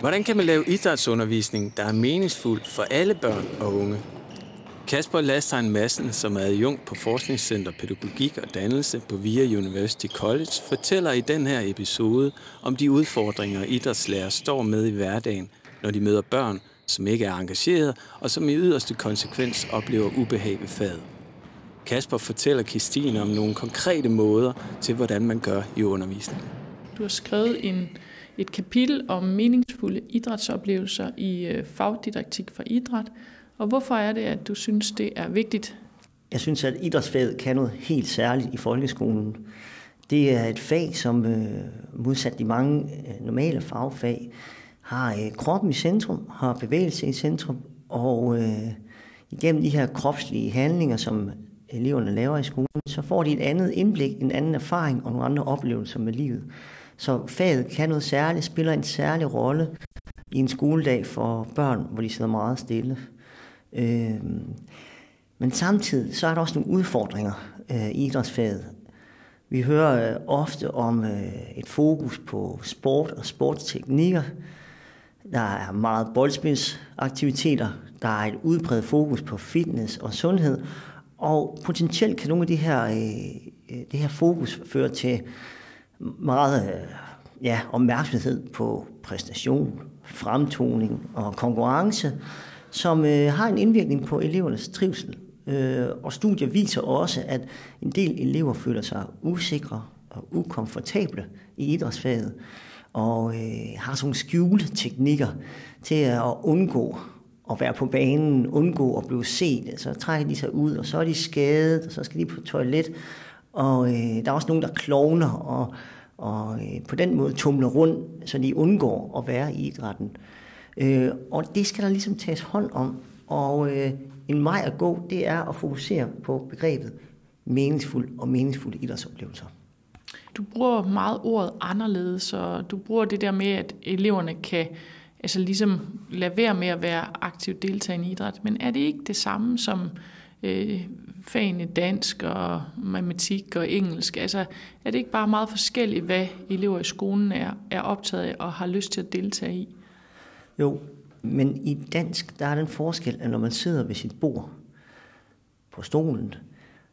Hvordan kan man lave idrætsundervisning, der er meningsfuld for alle børn og unge? Kasper Lastein Madsen, som er adjunkt på Forskningscenter Pædagogik og Dannelse på VIA University College, fortæller i den her episode om de udfordringer, idrætslærer står med i hverdagen, når de møder børn, som ikke er engageret og som i yderste konsekvens oplever ubehag ved faget. Kasper fortæller Christine om nogle konkrete måder til, hvordan man gør i undervisningen. Du har skrevet en, et kapitel om meningsfulde idrætsoplevelser i øh, fagdidaktik for idræt. Og hvorfor er det, at du synes, det er vigtigt? Jeg synes, at idrætsfaget kan noget helt særligt i folkeskolen. Det er et fag, som øh, modsat de mange øh, normale fagfag, har kroppen i centrum, har bevægelse i centrum, og øh, igennem de her kropslige handlinger, som eleverne laver i skolen, så får de et andet indblik, en anden erfaring og nogle andre oplevelser med livet. Så faget kan noget særligt, spiller en særlig rolle i en skoledag for børn, hvor de sidder meget stille. Øh, men samtidig så er der også nogle udfordringer øh, i idrætsfaget. Vi hører øh, ofte om øh, et fokus på sport og sportsteknikker. Der er meget boldspilsaktiviteter. Der er et udbredt fokus på fitness og sundhed. Og potentielt kan nogle af de her, øh, øh det her fokus føre til meget øh, ja, opmærksomhed på præstation, fremtoning og konkurrence, som øh, har en indvirkning på elevernes trivsel. Øh, og studier viser også, at en del elever føler sig usikre og ukomfortable i idrætsfaget, og øh, har sådan nogle teknikker til at undgå at være på banen, undgå at blive set. Så trækker de sig ud, og så er de skadet, og så skal de på toilet. Og øh, der er også nogen, der klovner og, og øh, på den måde tumler rundt, så de undgår at være i idrætten. Øh, og det skal der ligesom tages hånd om. Og øh, en vej at gå, det er at fokusere på begrebet meningsfuld og meningsfulde idrætsoplevelser. Du bruger meget ordet anderledes, og du bruger det der med, at eleverne kan altså ligesom lade være med at være aktivt deltagende i idræt. Men er det ikke det samme som øh, fagene dansk og matematik og engelsk? Altså er det ikke bare meget forskelligt, hvad elever i skolen er, er optaget af og har lyst til at deltage i? Jo, men i dansk, der er den forskel, at når man sidder ved sit bord på stolen,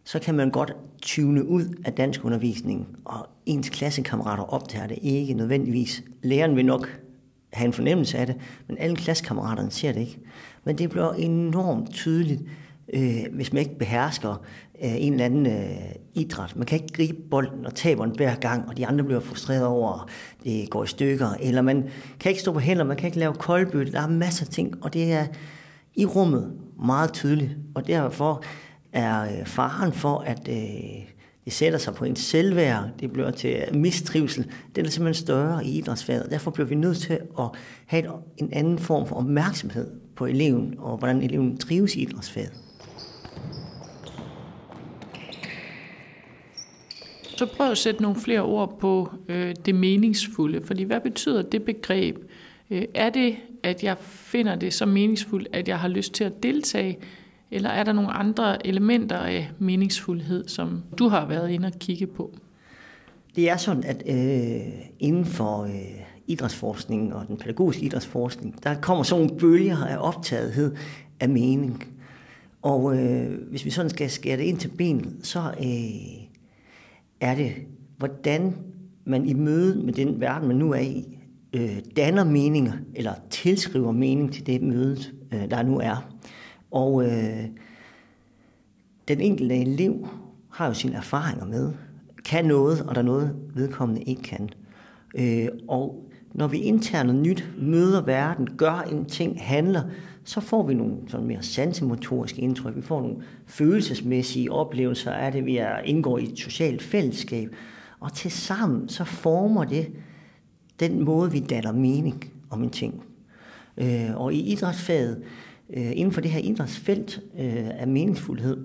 så kan man godt tune ud af dansk undervisning, og ens klassekammerater optager det ikke nødvendigvis. Læreren vil nok have en fornemmelse af det, men alle klassekammeraterne ser det ikke. Men det bliver enormt tydeligt, øh, hvis man ikke behersker øh, en eller anden øh, idræt. Man kan ikke gribe bolden og tabe den hver gang, og de andre bliver frustreret over, at det går i stykker. Eller man kan ikke stå på hænder, man kan ikke lave koldbytte. Der er masser af ting, og det er i rummet meget tydeligt. Og derfor er øh, faren for, at øh, det sætter sig på en selvværd, det bliver til mistrivsel, det er simpelthen større i idrætsfaget. Derfor bliver vi nødt til at have en anden form for opmærksomhed på eleven, og hvordan eleven trives i idrætsfaget. Så prøv at sætte nogle flere ord på øh, det meningsfulde, fordi hvad betyder det begreb? Øh, er det, at jeg finder det så meningsfuldt, at jeg har lyst til at deltage, eller er der nogle andre elementer af meningsfuldhed, som du har været inde og kigge på? Det er sådan, at øh, inden for øh, idrætsforskningen og den pædagogiske idrætsforskning, der kommer sådan nogle bølger af optagethed af mening. Og øh, hvis vi sådan skal skære det ind til benet, så øh, er det, hvordan man i møde med den verden, man nu er i, øh, danner meninger, eller tilskriver mening til det møde, øh, der nu er. Og øh, den enkelte elev har jo sine erfaringer med, kan noget, og der er noget, vedkommende ikke kan. Øh, og når vi internt og nyt møder verden, gør en ting, handler, så får vi nogle sådan mere sansemotoriske indtryk. Vi får nogle følelsesmæssige oplevelser af det, vi er, indgår i et socialt fællesskab. Og til sammen så former det den måde, vi danner mening om en ting. Øh, og i idrætsfaget, øh, inden for det her idrætsfelt øh, af meningsfuldhed,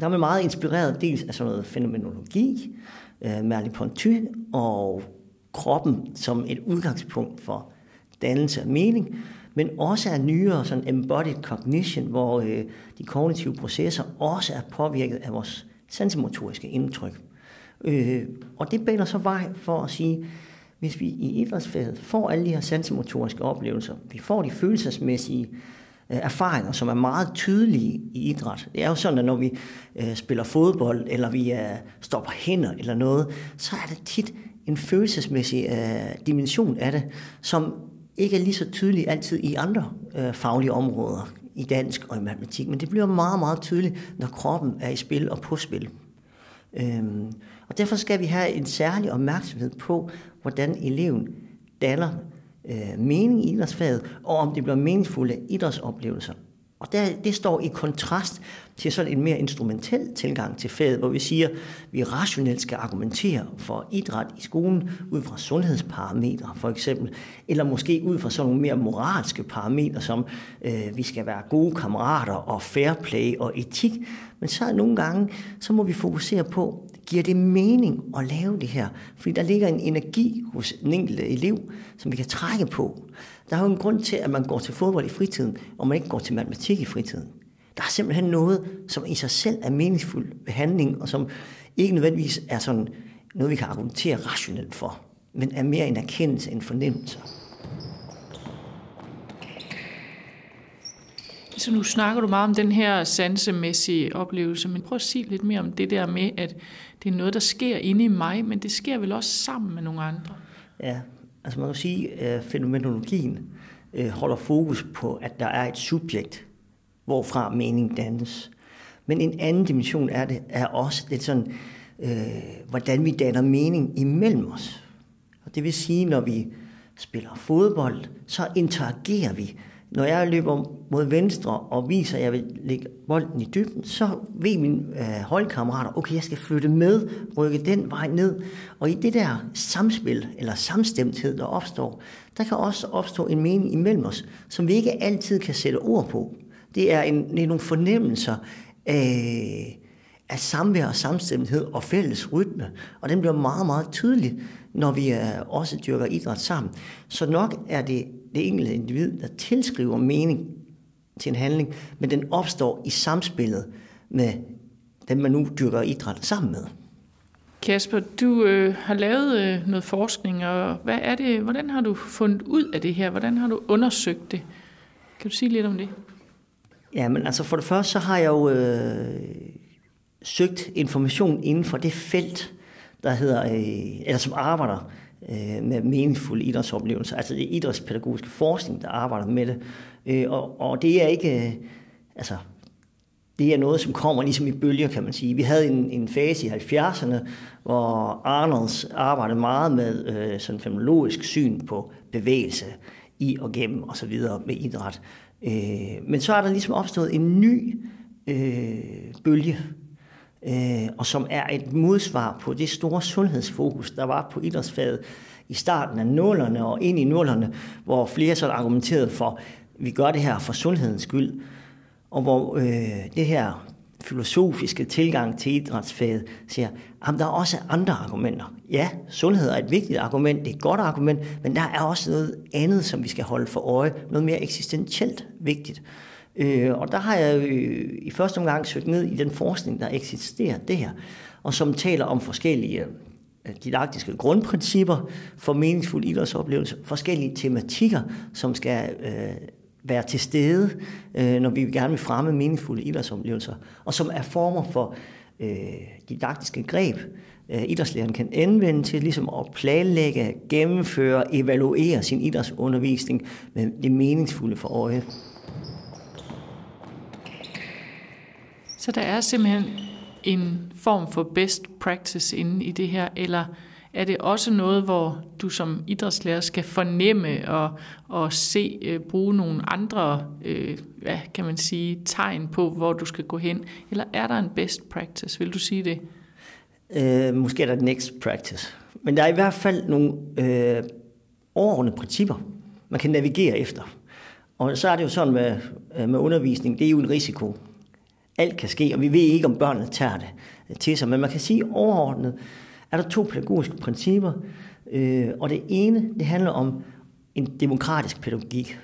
der er man meget inspireret dels af sådan noget fænomenologi, øh, Merleau-Ponty og kroppen som et udgangspunkt for dannelse af mening, men også af nyere sådan embodied cognition, hvor øh, de kognitive processer også er påvirket af vores sensomotoriske indtryk. Øh, og det baner så vej for at sige, hvis vi i idrætsfaget får alle de her sansemotoriske oplevelser, vi får de følelsesmæssige øh, erfaringer, som er meget tydelige i idræt. Det er jo sådan, at når vi øh, spiller fodbold, eller vi øh, står på hænder eller noget, så er det tit en følelsesmæssig øh, dimension af det, som ikke er lige så tydelig altid i andre øh, faglige områder, i dansk og i matematik, men det bliver meget, meget tydeligt, når kroppen er i spil og på spil. Øhm, og derfor skal vi have en særlig opmærksomhed på, hvordan eleven danner øh, mening i idrætsfaget, og om det bliver meningsfulde idrætsoplevelser. Og der, det står i kontrast til sådan en mere instrumentel tilgang til faget, hvor vi siger, at vi rationelt skal argumentere for idræt i skolen ud fra sundhedsparametre for eksempel, eller måske ud fra sådan nogle mere moralske parametre, som øh, vi skal være gode kammerater og fair play og etik. Men så nogle gange, så må vi fokusere på, giver det mening at lave det her? Fordi der ligger en energi hos den enkelte elev, som vi kan trække på. Der er jo en grund til, at man går til fodbold i fritiden, og man ikke går til matematik i fritiden. Der er simpelthen noget, som i sig selv er meningsfuld behandling, og som ikke nødvendigvis er sådan noget, vi kan argumentere rationelt for, men er mere en erkendelse end fornemmelse. Så nu snakker du meget om den her sansemæssige oplevelse, men prøv at sige lidt mere om det der med, at det er noget, der sker inde i mig, men det sker vel også sammen med nogle andre. Ja, altså man kan sige, at fænomenologien øh, holder fokus på, at der er et subjekt, hvorfra mening dannes. Men en anden dimension er det er også det sådan, øh, hvordan vi danner mening imellem os. Og det vil sige, når vi spiller fodbold, så interagerer vi når jeg løber mod venstre og viser, at jeg vil lægge bolden i dybden, så ved mine øh, holdkammerater, okay, jeg skal flytte med, rykke den vej ned. Og i det der samspil, eller samstemthed, der opstår, der kan også opstå en mening imellem os, som vi ikke altid kan sætte ord på. Det er, en, det er nogle fornemmelser af, af samvær og samstemthed og fælles rytme, og den bliver meget, meget tydelig, når vi øh, også dyrker idræt sammen. Så nok er det det enkelte individ, der tilskriver mening til en handling, men den opstår i samspillet med dem, man nu dyrker idræt sammen med. Kasper, du øh, har lavet øh, noget forskning, og hvad er det, hvordan har du fundet ud af det her? Hvordan har du undersøgt det? Kan du sige lidt om det? Ja, men altså for det første, så har jeg jo øh, søgt information inden for det felt, der hedder, øh, eller som arbejder øh, med meningsfulde idrætsoplevelser. Altså det er idrætspædagogiske forskning, der arbejder med det. Øh, og, og det er ikke, øh, altså det er noget, som kommer ligesom i bølger, kan man sige. Vi havde en, en fase i 70'erne, hvor Arnolds arbejdede meget med øh, sådan fenomenologisk syn på bevægelse i og gennem og så videre med idræt. Øh, men så er der ligesom opstået en ny øh, bølge, øh, og som er et modsvar på det store sundhedsfokus, der var på idrætsfaget i starten af nullerne og ind i nullerne, hvor flere så argumenterede for, at vi gør det her for sundhedens skyld, og hvor øh, det her filosofiske tilgang til idrætsfaget siger, at der er også andre argumenter. Ja, sundhed er et vigtigt argument, det er et godt argument, men der er også noget andet, som vi skal holde for øje, noget mere eksistentielt vigtigt. Øh, og der har jeg øh, i første omgang søgt ned i den forskning, der eksisterer det her, og som taler om forskellige øh, didaktiske grundprincipper for meningsfuld idrætsoplevelse, forskellige tematikker, som skal øh, være til stede, øh, når vi gerne vil fremme meningsfulde idrætsoplevelser, og som er former for øh, didaktiske greb, øh, idrætslæreren kan anvende til ligesom at planlægge, gennemføre, evaluere sin idrætsundervisning med det meningsfulde for øje. Så der er simpelthen en form for best practice inde i det her, eller er det også noget, hvor du som idrætslærer skal fornemme og, og se, øh, bruge nogle andre, øh, hvad kan man sige, tegn på, hvor du skal gå hen? Eller er der en best practice? Vil du sige det? Øh, måske er der next practice. Men der er i hvert fald nogle øh, overordnede principper, man kan navigere efter. Og så er det jo sådan med, øh, med undervisning, det er jo en risiko. Alt kan ske, og vi ved ikke, om børnene tager det til sig. Men man kan sige overordnet, er der to pædagogiske principper. Øh, og det ene, det handler om en demokratisk pædagogik.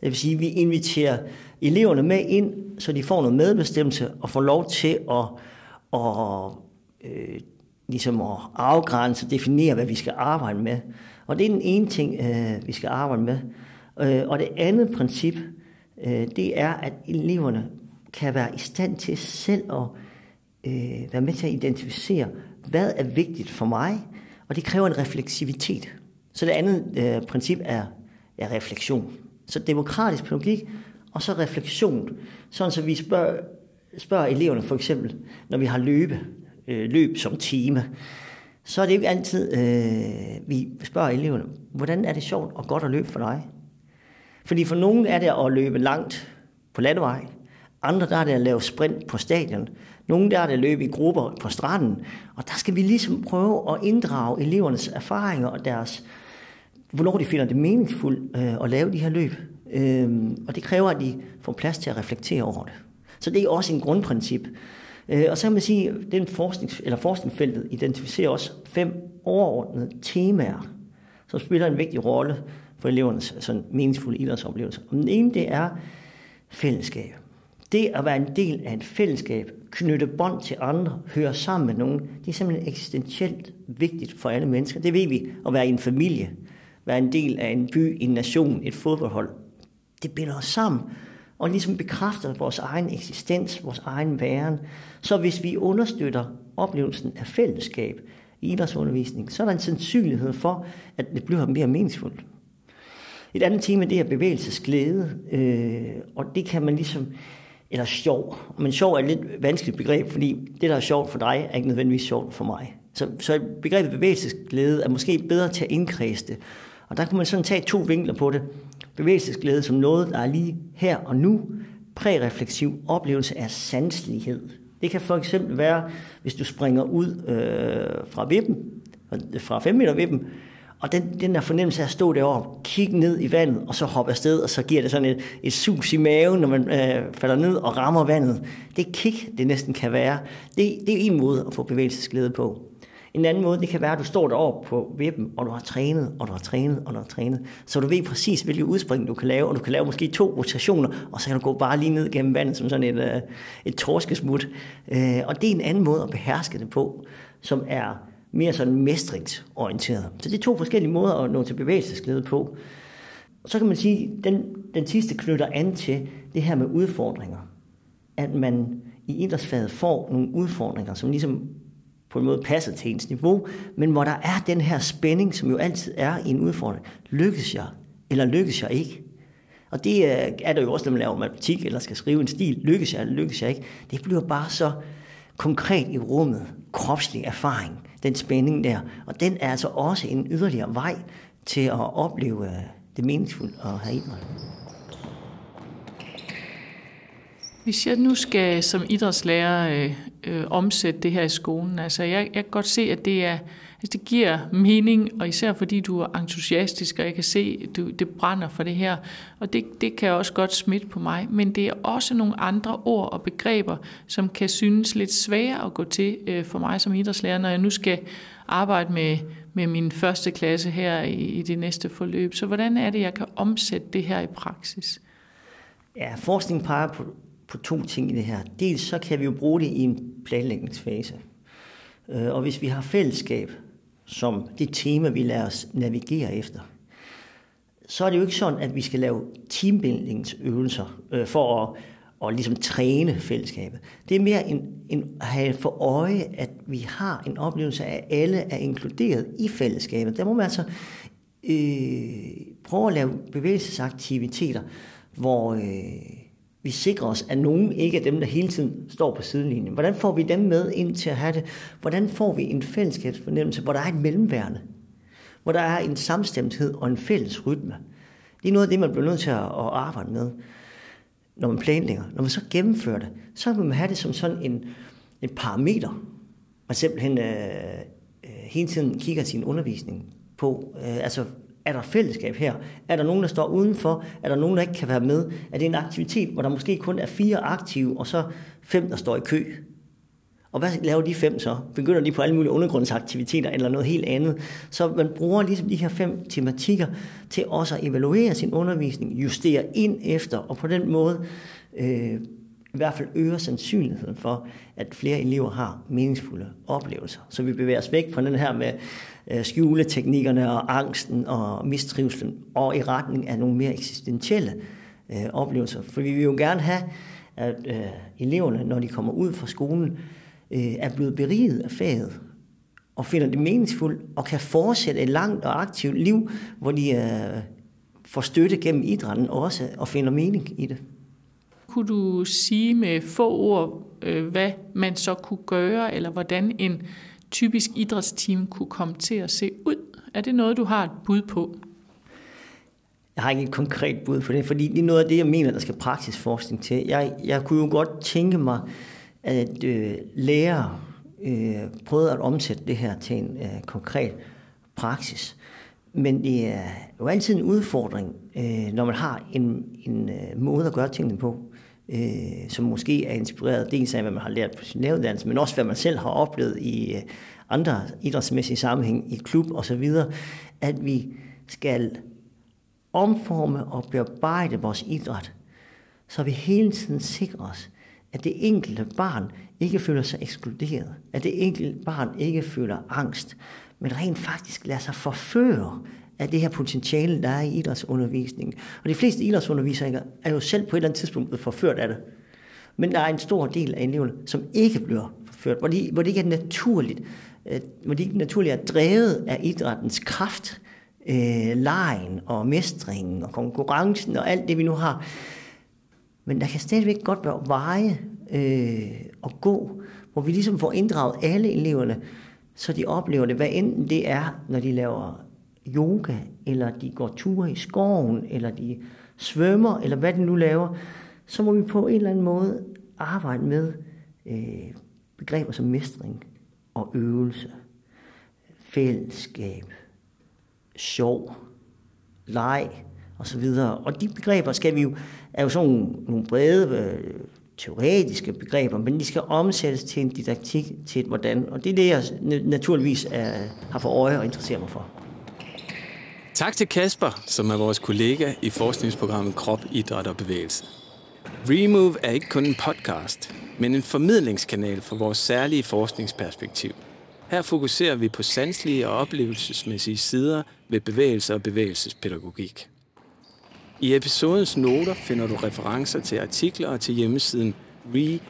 Det vil sige, at vi inviterer eleverne med ind, så de får noget medbestemmelse og får lov til at, at øh, ligesom at afgrænse og definere, hvad vi skal arbejde med. Og det er den ene ting, øh, vi skal arbejde med. Øh, og det andet princip, øh, det er, at eleverne kan være i stand til selv at øh, være med til at identificere, hvad er vigtigt for mig, og det kræver en refleksivitet. Så det andet øh, princip er, er refleksion. Så demokratisk pædagogik, og så refleksion. Sådan så vi spørger, spørger eleverne for eksempel, når vi har løbe, øh, løb som tema, så er det jo ikke altid, øh, vi spørger eleverne, hvordan er det sjovt og godt at løbe for dig? Fordi for nogen er det at løbe langt på landevej, andre der er det at lave sprint på stadion, nogle der er det at løbe i grupper på stranden, og der skal vi ligesom prøve at inddrage elevernes erfaringer og deres, hvornår de finder det meningsfuldt øh, at lave de her løb. Øh, og det kræver, at de får plads til at reflektere over det. Så det er også en grundprincip. Øh, og så kan man sige, at den forsknings, eller forskningsfeltet identificerer også fem overordnede temaer, som spiller en vigtig rolle for elevernes sådan, meningsfulde idrætsoplevelser. Og den ene, det er fællesskab. Det at være en del af et fællesskab, knytte bånd til andre, høre sammen med nogen, det er simpelthen eksistentielt vigtigt for alle mennesker. Det ved vi, at være i en familie, være en del af en by, en nation, et fodboldhold. Det binder os sammen, og ligesom bekræfter vores egen eksistens, vores egen væren. Så hvis vi understøtter oplevelsen af fællesskab i idrætsundervisning, så er der en sandsynlighed for, at det bliver mere meningsfuldt. Et andet tema, det er bevægelsesglæde, øh, og det kan man ligesom, eller sjov, men sjov er et lidt vanskeligt begreb, fordi det, der er sjovt for dig, er ikke nødvendigvis sjovt for mig. Så, så begrebet bevægelsesglæde er måske bedre til at indkredse det. Og der kunne man sådan tage to vinkler på det bevægelsesglæde som noget, der er lige her og nu, prærefleksiv oplevelse af sanselighed. Det kan for eksempel være, hvis du springer ud øh, fra vippen, fra 5 meter vippen, og den, den der fornemmelse af at stå deroppe, kigge ned i vandet, og så hoppe afsted, og så giver det sådan et, et sus i maven, når man øh, falder ned og rammer vandet. Det kick, det næsten kan være, det, det er en måde at få bevægelsesglæde på. En anden måde, det kan være, at du står deroppe på vippen, og du har trænet, og du har trænet, og du har trænet. Så du ved præcis, hvilke udspring du kan lave, og du kan lave måske to rotationer, og så kan du gå bare lige ned gennem vandet som sådan et, øh, et torskesmut. Øh, og det er en anden måde at beherske det på, som er mere sådan mestringsorienteret. Så det er to forskellige måder at nå til bevægelsesglæde på. Så kan man sige, at den, den sidste knytter an til det her med udfordringer. At man i idrætsfaget får nogle udfordringer, som ligesom på en måde passer til ens niveau, men hvor der er den her spænding, som jo altid er i en udfordring. Lykkes jeg, eller lykkes jeg ikke? Og det øh, er der jo også, når man laver matematik, eller skal skrive en stil. Lykkes jeg, eller lykkes jeg ikke? Det bliver bare så konkret i rummet. Kropslig erfaring, den spænding der. Og den er altså også en yderligere vej til at opleve øh, det meningsfulde og have idræt. Hvis jeg nu skal som idrætslærer øh, øh, omsætte det her i skolen, altså jeg, jeg kan godt se, at det er, altså det giver mening, og især fordi du er entusiastisk, og jeg kan se, at du, det brænder for det her, og det, det kan også godt smitte på mig, men det er også nogle andre ord og begreber, som kan synes lidt svære at gå til øh, for mig som idrætslærer, når jeg nu skal arbejde med, med min første klasse her i, i det næste forløb. Så hvordan er det, jeg kan omsætte det her i praksis? Ja, forskning peger på, på to ting i det her. Dels så kan vi jo bruge det i en planlægningsfase. Øh, og hvis vi har fællesskab som det tema, vi lader os navigere efter, så er det jo ikke sådan, at vi skal lave teambuildingsøvelser øh, for at, at ligesom træne fællesskabet. Det er mere en, en, at have for øje, at vi har en oplevelse af, at alle er inkluderet i fællesskabet. Der må man altså øh, prøve at lave bevægelsesaktiviteter, hvor... Øh, vi sikrer os, at nogen ikke er dem, der hele tiden står på sidelinjen. Hvordan får vi dem med ind til at have det? Hvordan får vi en fællesskabsfornemmelse, hvor der er et mellemværende? Hvor der er en samstemthed og en fælles rytme. Det er noget af det, man bliver nødt til at arbejde med, når man planlægger. Når man så gennemfører det, så vil man have det som sådan en, en parameter. Man simpelthen øh, øh hele tiden kigger sin undervisning på. Øh, altså er der fællesskab her? Er der nogen, der står udenfor? Er der nogen, der ikke kan være med? Er det en aktivitet, hvor der måske kun er fire aktive, og så fem, der står i kø? Og hvad laver de fem så? Begynder de på alle mulige undergrundsaktiviteter eller noget helt andet? Så man bruger ligesom de her fem tematikker til også at evaluere sin undervisning, justere ind efter, og på den måde øh, i hvert fald øger sandsynligheden for, at flere elever har meningsfulde oplevelser. Så vi bevæger os væk fra den her med Øh, skjuleteknikkerne og angsten og mistrivselen, og i retning af nogle mere eksistentielle øh, oplevelser. For vi vil jo gerne have, at øh, eleverne, når de kommer ud fra skolen, øh, er blevet beriget af faget, og finder det meningsfuldt, og kan fortsætte et langt og aktivt liv, hvor de øh, får støtte gennem idrætten også, og finder mening i det. Kunne du sige med få ord, øh, hvad man så kunne gøre, eller hvordan en typisk idrætsteam kunne komme til at se ud? Er det noget, du har et bud på? Jeg har ikke et konkret bud på det, fordi det er noget af det, jeg mener, der skal praksisforskning til. Jeg, jeg kunne jo godt tænke mig, at øh, lærere øh, prøvede at omsætte det her til en øh, konkret praksis. Men det er jo altid en udfordring, øh, når man har en, en øh, måde at gøre tingene på øh, som måske er inspireret dels af, hvad man har lært på sin læreruddannelse, men også hvad man selv har oplevet i øh, andre idrætsmæssige sammenhæng, i klub osv., at vi skal omforme og bearbejde vores idræt, så vi hele tiden sikrer os, at det enkelte barn ikke føler sig ekskluderet, at det enkelte barn ikke føler angst, men rent faktisk lader sig forføre af det her potentiale, der er i idrætsundervisningen. Og de fleste idrætsundervisere er jo selv på et eller andet tidspunkt blevet forført af det. Men der er en stor del af eleverne, som ikke bliver forført, hvor, det hvor det ikke er naturligt, øh, hvor de ikke naturligt er drevet af idrættens kraft, øh, lejen og mestringen og konkurrencen og alt det, vi nu har. Men der kan stadigvæk godt være veje øh, at gå, hvor vi ligesom får inddraget alle eleverne, så de oplever det, hvad enten det er, når de laver yoga, eller de går ture i skoven, eller de svømmer, eller hvad de nu laver, så må vi på en eller anden måde arbejde med øh, begreber som mestring og øvelse, fællesskab, sjov, leg og så videre. Og de begreber skal vi jo, er jo sådan nogle brede øh, teoretiske begreber, men de skal omsættes til en didaktik til et hvordan. Og det er det, jeg naturligvis er, har for øje og interesserer mig for. Tak til Kasper, som er vores kollega i forskningsprogrammet Krop, Idræt og Bevægelse. Remove er ikke kun en podcast, men en formidlingskanal for vores særlige forskningsperspektiv. Her fokuserer vi på sanselige og oplevelsesmæssige sider ved bevægelse og bevægelsespædagogik. I episodens noter finder du referencer til artikler og til hjemmesiden re-move.dk.